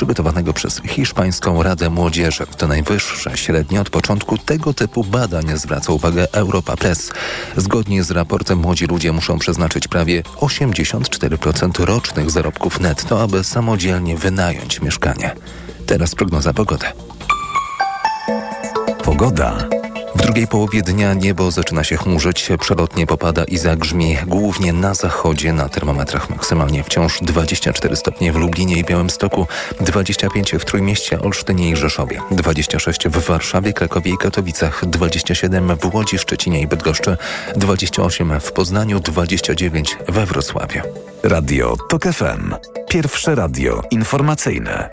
przygotowanego przez Hiszpańską Radę Młodzieży. To najwyższe średnie od początku tego typu badań zwraca uwagę Europa Press. Zgodnie z raportem młodzi ludzie muszą przeznaczyć prawie 84% rocznych zarobków netto, aby samodzielnie wynająć mieszkanie. Teraz prognoza pogody. Pogoda. W drugiej połowie dnia niebo zaczyna się chmurzyć, przelotnie popada i zagrzmi, głównie na zachodzie, na termometrach maksymalnie wciąż 24 stopnie w Lublinie i Białymstoku, 25 w Trójmieście, Olsztynie i Rzeszowie, 26 w Warszawie, Krakowie i Katowicach, 27 w Łodzi, Szczecinie i Bydgoszczy, 28 w Poznaniu, 29 we Wrocławiu. Radio TOK FM. Pierwsze radio informacyjne.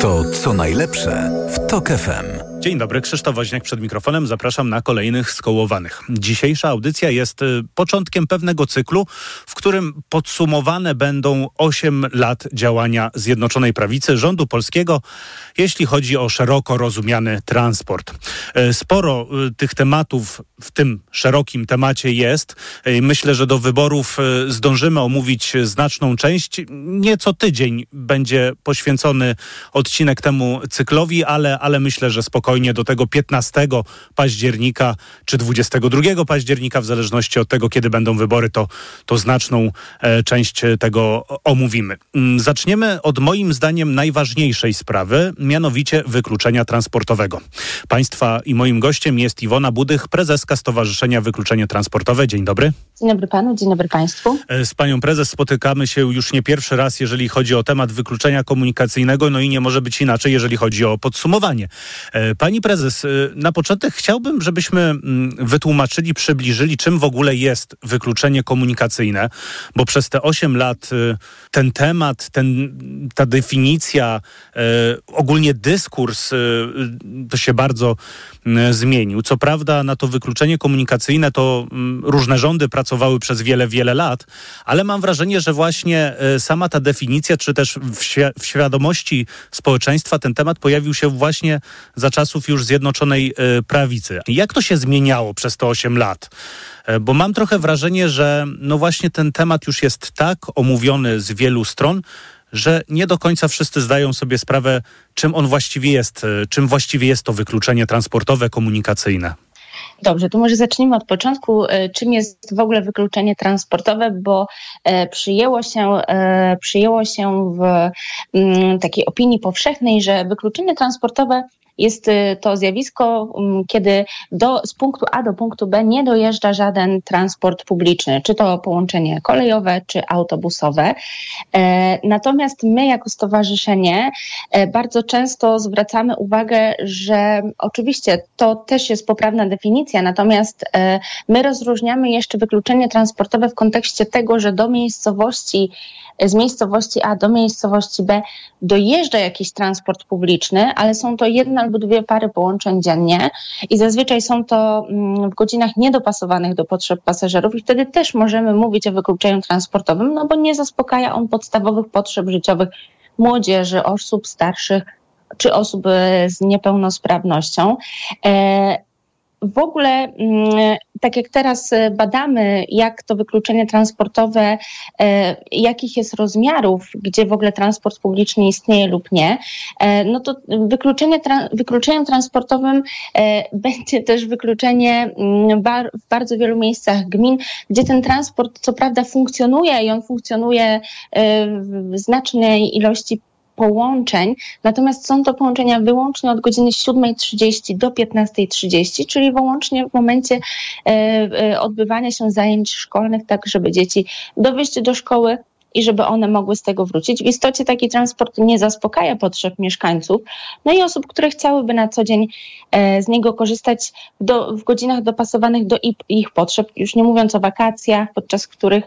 To co najlepsze w TOK FM. Dzień dobry, Krzysztof Woźniak przed mikrofonem. Zapraszam na kolejnych skołowanych. Dzisiejsza audycja jest y, początkiem pewnego cyklu, w którym podsumowane będą 8 lat działania Zjednoczonej Prawicy, rządu polskiego, jeśli chodzi o szeroko rozumiany transport. Y, sporo y, tych tematów w tym szerokim temacie jest. Myślę, że do wyborów zdążymy omówić znaczną część. Nieco tydzień będzie poświęcony odcinek temu cyklowi, ale, ale myślę, że spokojnie spokojnie do tego 15 października czy 22 października, w zależności od tego, kiedy będą wybory, to, to znaczną e, część tego omówimy. Mm, zaczniemy od moim zdaniem najważniejszej sprawy, mianowicie wykluczenia transportowego. Państwa i moim gościem jest Iwona Budych, prezeska Stowarzyszenia Wykluczenie Transportowe. Dzień dobry. Dzień dobry panu, dzień dobry państwu. E, z panią prezes spotykamy się już nie pierwszy raz, jeżeli chodzi o temat wykluczenia komunikacyjnego, no i nie może być inaczej, jeżeli chodzi o podsumowanie. Pani prezes, e, na początek chciałbym, żebyśmy mm, wytłumaczyli, przybliżyli, czym w ogóle jest wykluczenie komunikacyjne, bo przez te 8 lat ten temat, ten, ta definicja, ogólnie dyskurs to się bardzo mm, zmienił. Co prawda na to wykluczenie komunikacyjne to mm, różne rządy pracowały przez wiele, wiele lat, ale mam wrażenie, że właśnie sama ta definicja, czy też w, w świadomości społeczeństwa ten temat pojawił się właśnie za czasów już Zjednoczonej e, Prawicy. Jak to się zmieniało przez te 8 lat? E, bo mam trochę wrażenie, że no właśnie ten temat już jest tak omówiony z wielu stron, że nie do końca wszyscy zdają sobie sprawę, czym on właściwie jest, czym właściwie jest to wykluczenie transportowe, komunikacyjne. Dobrze, to może zacznijmy od początku. E, czym jest w ogóle wykluczenie transportowe, bo e, przyjęło się, e, przyjęło się w mm, takiej opinii powszechnej, że wykluczenie transportowe jest y, to zjawisko, mm, kiedy do, z punktu A do punktu B nie dojeżdża żaden transport publiczny, czy to połączenie kolejowe, czy autobusowe. E, natomiast my, jako stowarzyszenie, e, bardzo często zwracamy uwagę, że oczywiście to też jest poprawna definicja, natomiast e, my rozróżniamy jeszcze wykluczenie transportowe w kontekście tego, że do miejscowości, z miejscowości A do miejscowości B dojeżdża jakiś transport publiczny, ale są to jedna albo dwie pary połączeń dziennie i zazwyczaj są to mm, w godzinach niedopasowanych do potrzeb pasażerów i wtedy też możemy mówić o wykluczeniu transportowym, no bo nie zaspokaja on podstawowych potrzeb życiowych młodzieży, osób starszych czy osób z niepełnosprawnością. W ogóle, mm, tak jak teraz e, badamy, jak to wykluczenie transportowe, e, jakich jest rozmiarów, gdzie w ogóle transport publiczny istnieje lub nie, e, no to wykluczenie, wykluczeniem transportowym będzie też wykluczenie mm, w bardzo wielu miejscach gmin, gdzie ten transport co prawda funkcjonuje i on funkcjonuje w znacznej ilości połączeń, natomiast są to połączenia wyłącznie od godziny 7.30 do 15.30, czyli wyłącznie w momencie e, e, odbywania się zajęć szkolnych, tak żeby dzieci dowieść do szkoły i żeby one mogły z tego wrócić. W istocie taki transport nie zaspokaja potrzeb mieszkańców, no i osób, które chciałyby na co dzień e, z niego korzystać do, w godzinach dopasowanych do ich, potrzeb, już nie mówiąc o wakacjach, podczas których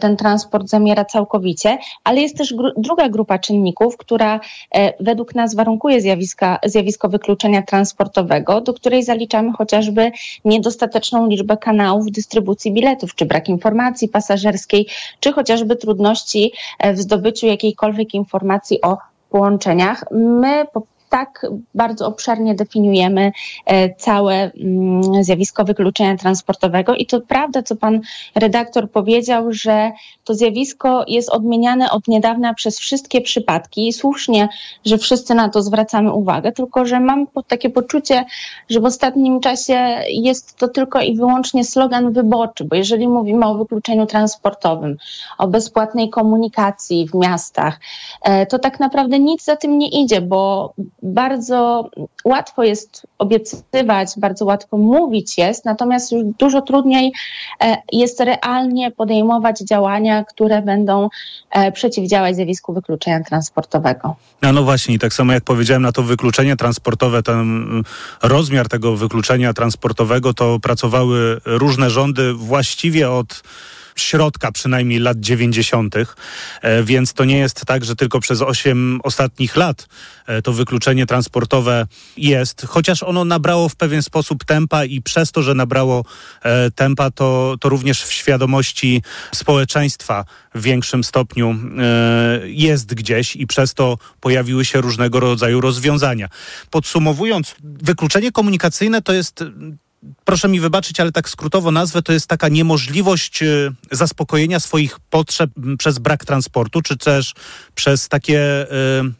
ten transport zamiera całkowicie, ale jest też gru druga grupa czynników, która e, według nas warunkuje zjawiska, zjawisko wykluczenia transportowego, do której zaliczamy chociażby niedostateczną liczbę kanałów dystrybucji biletów, czy brak informacji pasażerskiej, czy chociażby trudności e, w zdobyciu jakiejkolwiek informacji o połączeniach. My tak bardzo obszernie definiujemy e, całe mm, zjawisko wykluczenia transportowego. I to prawda, co pan redaktor powiedział, że to zjawisko jest odmieniane od niedawna przez wszystkie przypadki. I słusznie, że wszyscy na to zwracamy uwagę, tylko że mam takie poczucie, że w ostatnim czasie jest to tylko i wyłącznie slogan wyborczy, bo jeżeli mówimy o wykluczeniu transportowym, o bezpłatnej komunikacji w miastach, e, to tak naprawdę nic za tym nie idzie, bo bardzo łatwo jest obiecywać, bardzo łatwo mówić jest, natomiast już dużo trudniej e, jest realnie podejmować działania, które będą e, przeciwdziałać zjawisku wykluczenia transportowego. A no właśnie, i tak samo jak powiedziałem na to wykluczenie transportowe, ten mm, rozmiar tego wykluczenia transportowego, to pracowały różne rządy właściwie od środka przynajmniej lat 90., e, więc to nie jest tak, że tylko przez 8 ostatnich lat e, to wykluczenie transportowe jest, chociaż ono nabrało w pewien sposób tempa i przez to, że nabrało e, tempa, to, to również w świadomości społeczeństwa w większym stopniu jest gdzieś i przez to pojawiły się różnego rodzaju rozwiązania. Podsumowując, wykluczenie komunikacyjne to jest proszę mi wybaczyć, ale tak skrótowo nazwę, to jest taka niemożliwość y, zaspokojenia swoich potrzeb przez brak transportu, czy też przez takie y,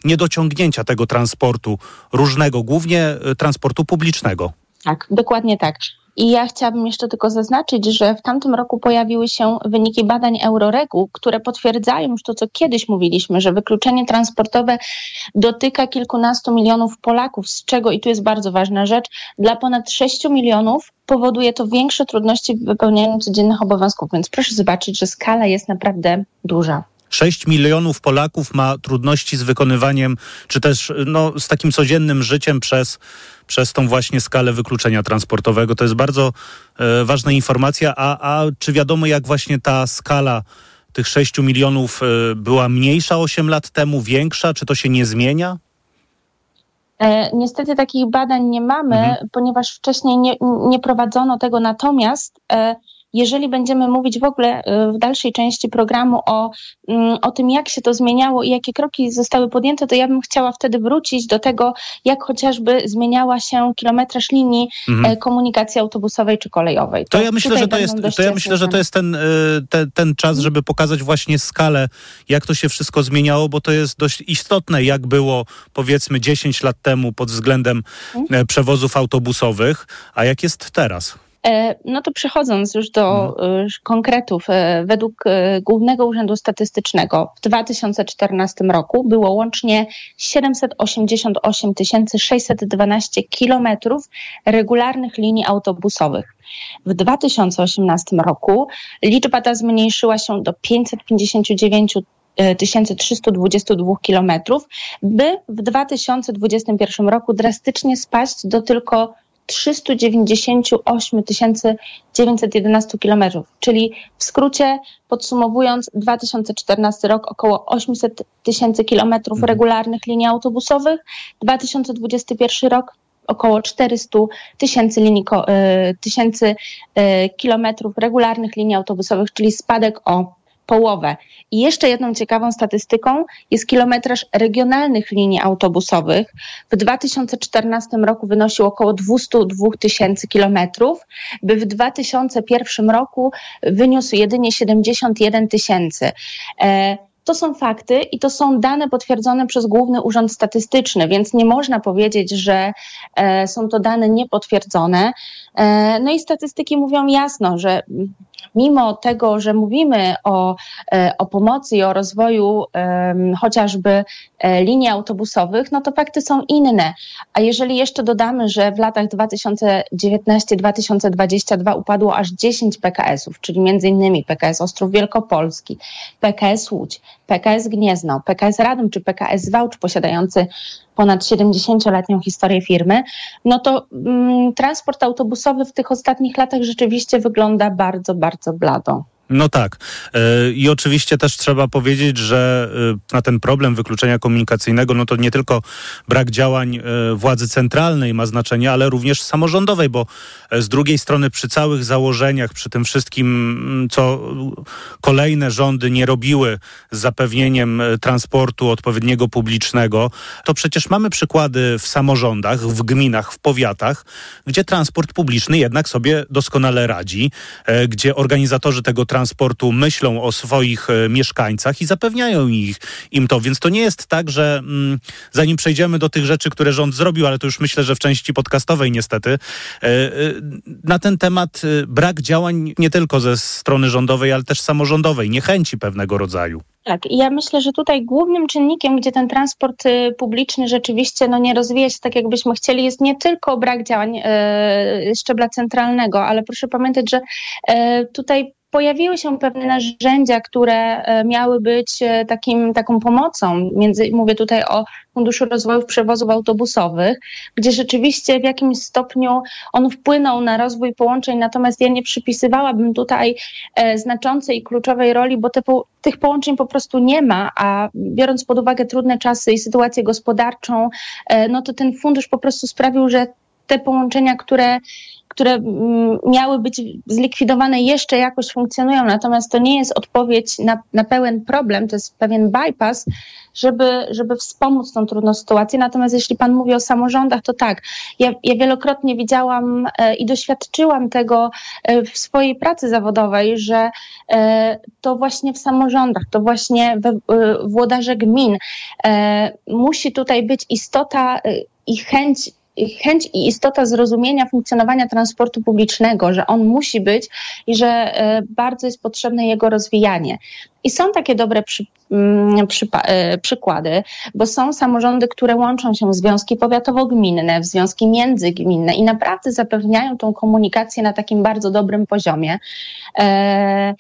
niedociągnięcia tego transportu różnego, głównie y, transportu publicznego. Tak, dokładnie tak. I ja chciałabym jeszcze tylko zaznaczyć, że w tamtym roku pojawiły się wyniki badań Euroregu, które potwierdzają już to, co kiedyś mówiliśmy, że wykluczenie transportowe dotyka kilkunastu milionów Polaków, z czego, i tu jest bardzo ważna rzecz, dla ponad 6 milionów powoduje to większe trudności w wypełnianiu codziennych obowiązków. Więc proszę zobaczyć, że skala jest naprawdę duża. 6 milionów Polaków ma trudności z wykonywaniem, czy też no, z takim codziennym życiem przez, przez tą właśnie skalę wykluczenia transportowego. To jest bardzo e, ważna informacja. A, a czy wiadomo, jak właśnie ta skala tych 6 milionów e, była mniejsza 8 lat temu, większa? Czy to się nie zmienia? E, niestety takich badań nie mamy, mhm. ponieważ wcześniej nie, nie prowadzono tego. Natomiast e, jeżeli będziemy mówić w ogóle y, w dalszej części programu o, mm, o tym, jak się to zmieniało i jakie kroki zostały podjęte, to ja bym chciała wtedy wrócić do tego, jak chociażby zmieniała się kilometraż linii mhm. E, komunikacji autobusowej czy kolejowej. To, to ja myślę, że to jest, to ja myślę, że to jest ten, e, ten, ten czas, mhm. żeby pokazać właśnie skalę, jak to się wszystko zmieniało, bo to jest dość istotne, jak było powiedzmy 10 lat temu pod względem mhm. E, przewozów autobusowych, a jak jest teraz. E, no to przechodząc już do mhm. E, konkretów, e, według Głównego Urzędu Statystycznego w 2014 roku było łącznie 788 612 kilometrów regularnych linii autobusowych. W 2018 roku liczba ta zmniejszyła się do 559 1322 kilometrów, by w 2021 roku drastycznie spaść do tylko 398 911 kilometrów, czyli w skrócie podsumowując 2014 rok około 800 tysięcy kilometrów mhm. regularnych linii autobusowych, 2021 rok około 400 tysięcy linii, e, tysięcy e, kilometrów regularnych linii autobusowych, czyli spadek o połowę. I jeszcze jedną ciekawą statystyką jest kilometraż regionalnych linii autobusowych. W 2014 roku wynosił około 202 tysięcy kilometrów, by w 2001 roku wyniósł jedynie 71 tysięcy. E, to są fakty i to są dane potwierdzone przez Główny Urząd Statystyczny, więc nie można powiedzieć, że e, są to dane niepotwierdzone. E, no i statystyki mówią jasno, że mimo tego, że mówimy o, e, o pomocy i o rozwoju chociażby e, linii autobusowych, no to fakty są inne. A jeżeli jeszcze dodamy, że w latach 2019-2022 upadło aż 10 PKS-ów, czyli między innymi PKS Ostrów Wielkopolski, PKS Łódź, PKS Gniezno, PKS Radom czy PKS Wałcz posiadający ponad 70-letnią historię firmy, no to mm, transport autobusowy w tych ostatnich latach rzeczywiście wygląda bardzo, bardzo blado. No tak. E, I oczywiście też trzeba powiedzieć, że e, na ten problem wykluczenia komunikacyjnego, no to nie tylko brak działań e, władzy centralnej ma znaczenie, ale również samorządowej, bo z drugiej strony przy całych założeniach, przy tym wszystkim, co kolejne rządy nie robiły z zapewnieniem transportu odpowiedniego publicznego, to przecież mamy przykłady w samorządach, w gminach, w powiatach, gdzie transport publiczny jednak sobie doskonale radzi, gdzie organizatorzy tego transportu transportu myślą o swoich e, mieszkańcach i zapewniają ich, im to. Więc to nie jest tak, że mm, zanim przejdziemy do tych rzeczy, które rząd zrobił, ale to już myślę, że w części podcastowej niestety, e, e, na ten temat brak działań nie tylko ze strony rządowej, ale też samorządowej, niechęci pewnego rodzaju. Tak, ja myślę, że tutaj głównym czynnikiem, gdzie ten transport publiczny rzeczywiście no, nie rozwija się tak, jakbyśmy chcieli, jest nie tylko brak działań e, szczebla centralnego, ale proszę pamiętać, że e, tutaj pojawiły się pewne narzędzia, które e, miały być e, takim, taką pomocą. Między, mówię tutaj o Funduszu Rozwoju Przewozów Autobusowych, gdzie rzeczywiście w jakimś stopniu on wpłynął na rozwój połączeń, natomiast ja nie przypisywałabym tutaj e, znaczącej i kluczowej roli, bo te, tych połączeń po prostu nie ma, a biorąc pod uwagę trudne czasy i sytuację gospodarczą, no to ten fundusz po prostu sprawił, że te połączenia, które które mm, miały być zlikwidowane, jeszcze jakoś funkcjonują. Natomiast to nie jest odpowiedź na, na pełen problem, to jest pewien bypass, żeby, żeby wspomóc tą trudną sytuację. Natomiast jeśli Pan mówi o samorządach, to tak. Ja, ja wielokrotnie widziałam e, i doświadczyłam tego e, w swojej pracy zawodowej, że e, to właśnie w samorządach, to właśnie we, włodarze gmin musi tutaj być istota i chęć chęć i istota zrozumienia funkcjonowania transportu publicznego, że on musi być i że e, bardzo jest potrzebne jego rozwijanie. I są takie dobre przy, mm, przy, e, przykłady, bo są samorządy, które łączą się w związki powiatowo-gminne, w związki międzygminne i naprawdę zapewniają tą komunikację na takim bardzo dobrym poziomie. E,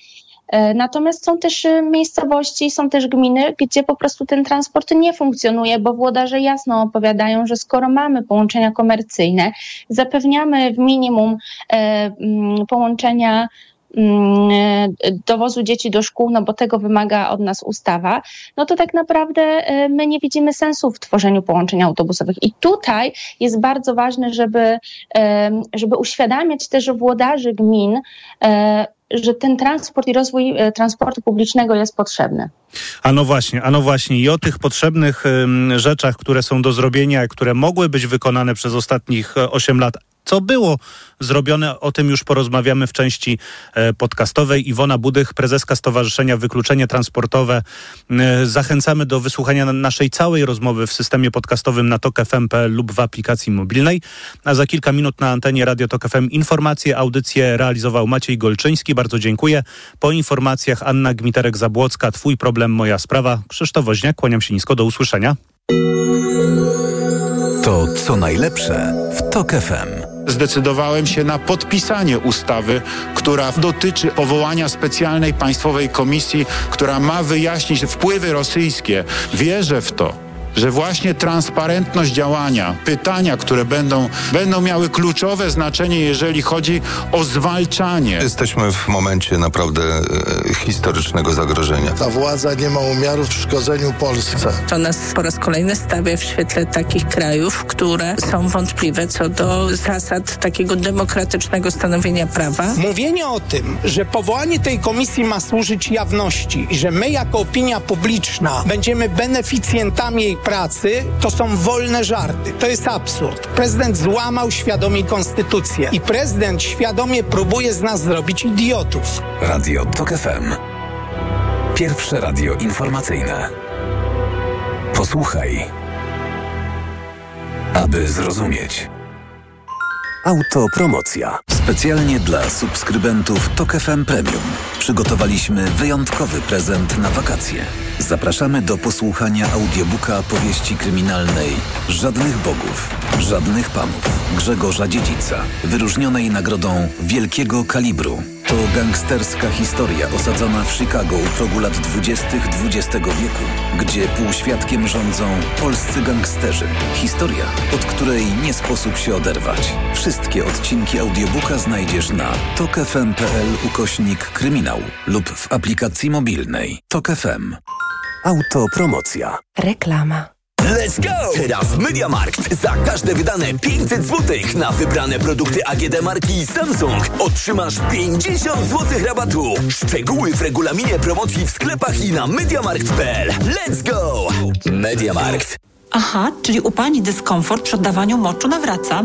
natomiast są też e, miejscowości, są też gminy, gdzie po prostu ten transport nie funkcjonuje, bo włodarze jasno opowiadają, że skoro mamy połączenia komercyjne, zapewniamy w minimum e, połączenia dowozu dzieci do szkół, no bo tego wymaga od nas ustawa, no to tak naprawdę my nie widzimy sensu w tworzeniu połączeń autobusowych. I tutaj jest bardzo ważne, żeby, żeby uświadamiać też włodarzy gmin, że ten transport i rozwój transportu publicznego jest potrzebny. A no właśnie, a no właśnie. I o tych potrzebnych rzeczach, które są do zrobienia, które mogły być wykonane przez ostatnich 8 e, lat, co było zrobione, o tym już porozmawiamy w części e, podcastowej. Iwona Budych, prezeska Stowarzyszenia Wykluczenie Transportowe. E, zachęcamy do wysłuchania naszej całej rozmowy w systemie podcastowym na tok.fm.pl lub w aplikacji mobilnej. A za kilka minut na antenie Radio Tok FM informacje, audycję realizował Maciej Golczyński. Bardzo dziękuję. Po informacjach Anna Gmiterek-Zabłocka, Twój problem, moja sprawa. Krzysztof Woźniak, kłaniam się nisko. Do usłyszenia. To co najlepsze w Tok FM zdecydowałem się na podpisanie ustawy, która dotyczy powołania specjalnej państwowej komisji, która ma wyjaśnić wpływy rosyjskie. Wierzę w to że właśnie transparentność działania, pytania, które będą, będą miały kluczowe znaczenie, jeżeli chodzi o zwalczanie. Jesteśmy w momencie naprawdę e, historycznego zagrożenia. Ta władza nie ma umiarów w szkodzeniu Polsce. To nas po raz kolejny stawia w świetle takich krajów, które są wątpliwe co do zasad takiego demokratycznego stanowienia prawa. Mówienie o tym, że powołanie tej komisji ma służyć jawności i że my jako opinia publiczna będziemy beneficjentami jej pracy to są wolne żarty. To jest absurd. Prezydent złamał świadomie konstytucję i prezydent świadomie próbuje z nas zrobić idiotów. Radio TOK FM. Pierwsze radio informacyjne. Posłuchaj, aby zrozumieć. Autopromocja. Specjalnie dla subskrybentów TOK FM Premium przygotowaliśmy wyjątkowy prezent na wakacje. Zapraszamy do posłuchania audiobooka powieści kryminalnej Żadnych Bogów, Żadnych Panów Grzegorza Dziedzica, wyróżnionej nagrodą Wielkiego Kalibru. To gangsterska historia osadzona w Chicago u progu lat 20. XX wieku, gdzie półświadkiem rządzą polscy gangsterzy. Historia, od której nie sposób się oderwać. Wszystkie odcinki audiobooka znajdziesz na tokefm.pl ukośnik kryminał lub w aplikacji mobilnej Tok FM. Autopromocja. Reklama. Let's go! Teraz MediaMarkt za każde wydane 500 zł na wybrane produkty AGD marki Samsung otrzymasz 50 zł rabatu. Szczegóły w regulaminie promocji w sklepach i na MediaMarkt.pl. Let's go! MediaMarkt. Aha, czyli u Pani dyskomfort przy oddawaniu moczu nawraca?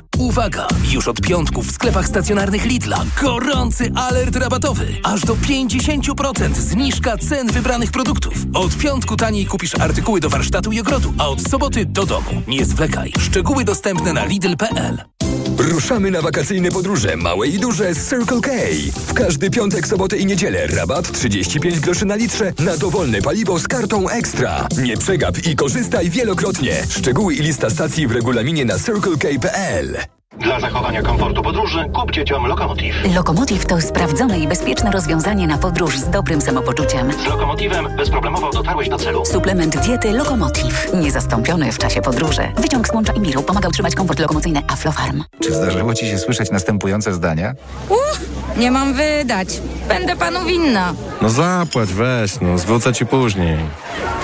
Uwaga! Już od piątku w sklepach stacjonarnych Lidla gorący alert rabatowy. Aż do 50% zniżka cen wybranych produktów. Od piątku taniej kupisz artykuły do warsztatu i ogrodu, a od soboty do domu. Nie zwlekaj. Szczegóły dostępne na lidl.pl. Ruszamy na wakacyjne podróże, małe i duże z Circle K. W każdy piątek, sobotę i niedzielę rabat 35 groszy na litrze na dowolne paliwo z kartą Ekstra. Nie przegap i korzystaj wielokrotnie. Szczegóły i lista stacji w regulaminie na circlek.pl. Dla zachowania komfortu podróży kup dzieciom Lokomotiv. Lokomotiv to sprawdzone i bezpieczne rozwiązanie na podróż z dobrym samopoczuciem. Z Lokomotivem bezproblemowo dotarłeś do celu. Suplement diety Lokomotiv. Niezastąpiony w czasie podróży. Wyciąg z mącza i miru pomaga utrzymać komfort lokomocyjny Aflofarm. Czy zdarzyło Ci się słyszeć następujące zdania? Uff, nie mam wydać. Będę panu winna. No zapłać, weź, no zwrócę ci później.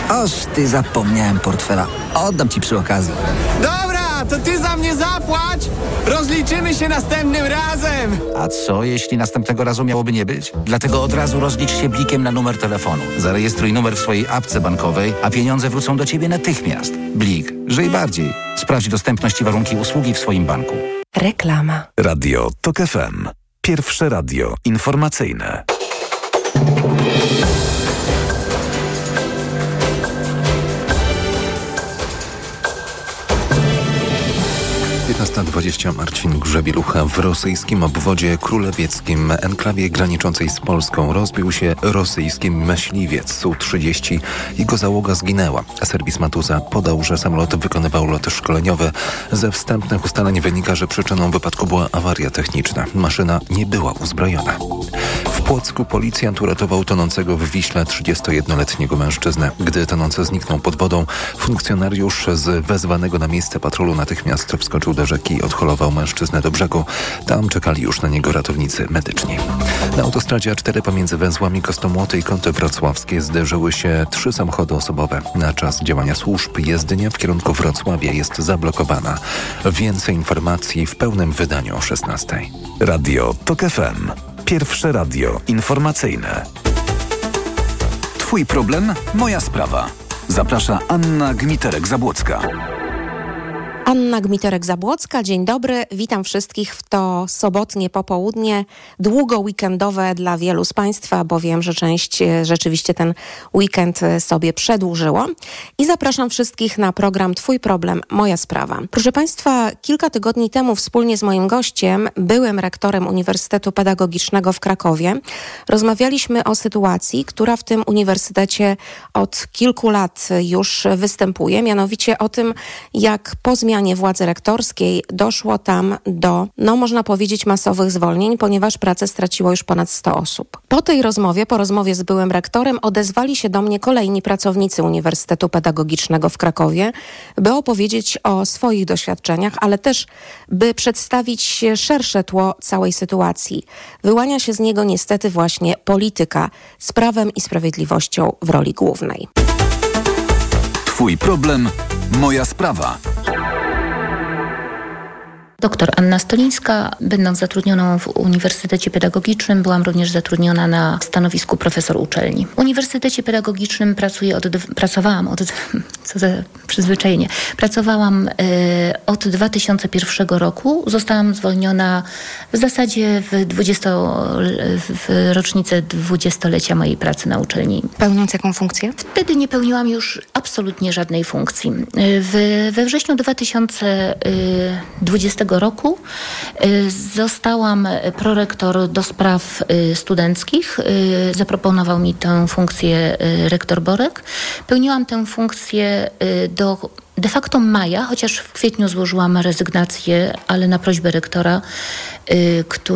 Oż ty zapomniałem portfela. Oddam ci przy okazji. Dobra! To ty za mnie zapłać! Rozliczymy się następnym razem! A co, jeśli następnego razu miałoby nie być? Dlatego od razu rozlicz się blikiem na numer telefonu. Zarejestruj numer w swojej apce bankowej, a pieniądze wrócą do ciebie natychmiast. Blik. Żyj bardziej. Sprawdź dostępność i warunki usługi w swoim banku. Reklama. Radio TOK FM. Pierwsze radio informacyjne. 15.20 Marcin Grzebielucha w rosyjskim obwodzie królewieckim, enklawie graniczącej z Polską rozbił się rosyjski myśliwiec Su-30. Jego załoga zginęła. Serwis Matuza podał, że samolot wykonywał loty szkoleniowe. Ze wstępnych ustaleń wynika, że przyczyną wypadku była awaria techniczna. Maszyna nie była uzbrojona. Płocku policjant uratował tonącego w Wiśle 31-letniego mężczyznę. Gdy tonący zniknął pod wodą, funkcjonariusz z wezwanego na miejsce patrolu natychmiast wskoczył do rzeki i odholował mężczyznę do brzegu. Tam czekali już na niego ratownicy medyczni. Na autostradzie A4 pomiędzy węzłami Kostomłoty i Kąty Wrocławskie zderzyły się trzy samochody osobowe. Na czas działania służb jezdnia w kierunku Wrocławia jest zablokowana. Więcej informacji w pełnym wydaniu o 16. Radio TOK FM. Pierwsze radio informacyjne. Twój problem, moja sprawa. Zaprasza Anna Gmiterek-Zabłocka. Anna Gmiterek-Zabłocka, dzień dobry. Witam wszystkich w to sobotnie popołudnie, długo weekendowe dla wielu z Państwa, bo wiem, że część e, rzeczywiście ten weekend e, sobie przedłużyło. I zapraszam wszystkich na program Twój problem, moja sprawa. Proszę Państwa, kilka tygodni temu wspólnie z moim gościem, byłym rektorem Uniwersytetu Pedagogicznego w Krakowie, rozmawialiśmy o sytuacji, która w tym uniwersytecie od kilku lat już występuje, mianowicie o tym, jak po zmianie zmianie władzy rektorskiej doszło tam do, no można powiedzieć, masowych zwolnień, ponieważ pracę straciło już ponad 100 osób. Po tej rozmowie, po rozmowie z byłym rektorem, odezwali się do mnie kolejni pracownicy Uniwersytetu Pedagogicznego w Krakowie, by opowiedzieć o swoich doświadczeniach, ale też by przedstawić szersze tło całej sytuacji. Wyłania się z niego niestety właśnie polityka z prawem i sprawiedliwością w roli głównej. Twój problem, moja sprawa. Doktor Anna Stolińska, będąc zatrudnioną w Uniwersytecie Pedagogicznym, byłam również zatrudniona na stanowisku profesor uczelni. W Uniwersytecie Pedagogicznym pracuję od, pracowałam od, co za przyzwyczajenie, pracowałam y, od 2001 roku. Zostałam zwolniona w zasadzie w, 20, w rocznicę dwudziestolecia mojej pracy na uczelni. Pełniąc jaką funkcję? Wtedy nie pełniłam już absolutnie żadnej funkcji. W, we wrześniu 2020 roku zostałam prorektor do spraw studenckich. Zaproponował mi tę funkcję rektor Borek. Pełniłam tę funkcję do de facto maja, chociaż w kwietniu złożyłam rezygnację, ale na prośbę rektora, który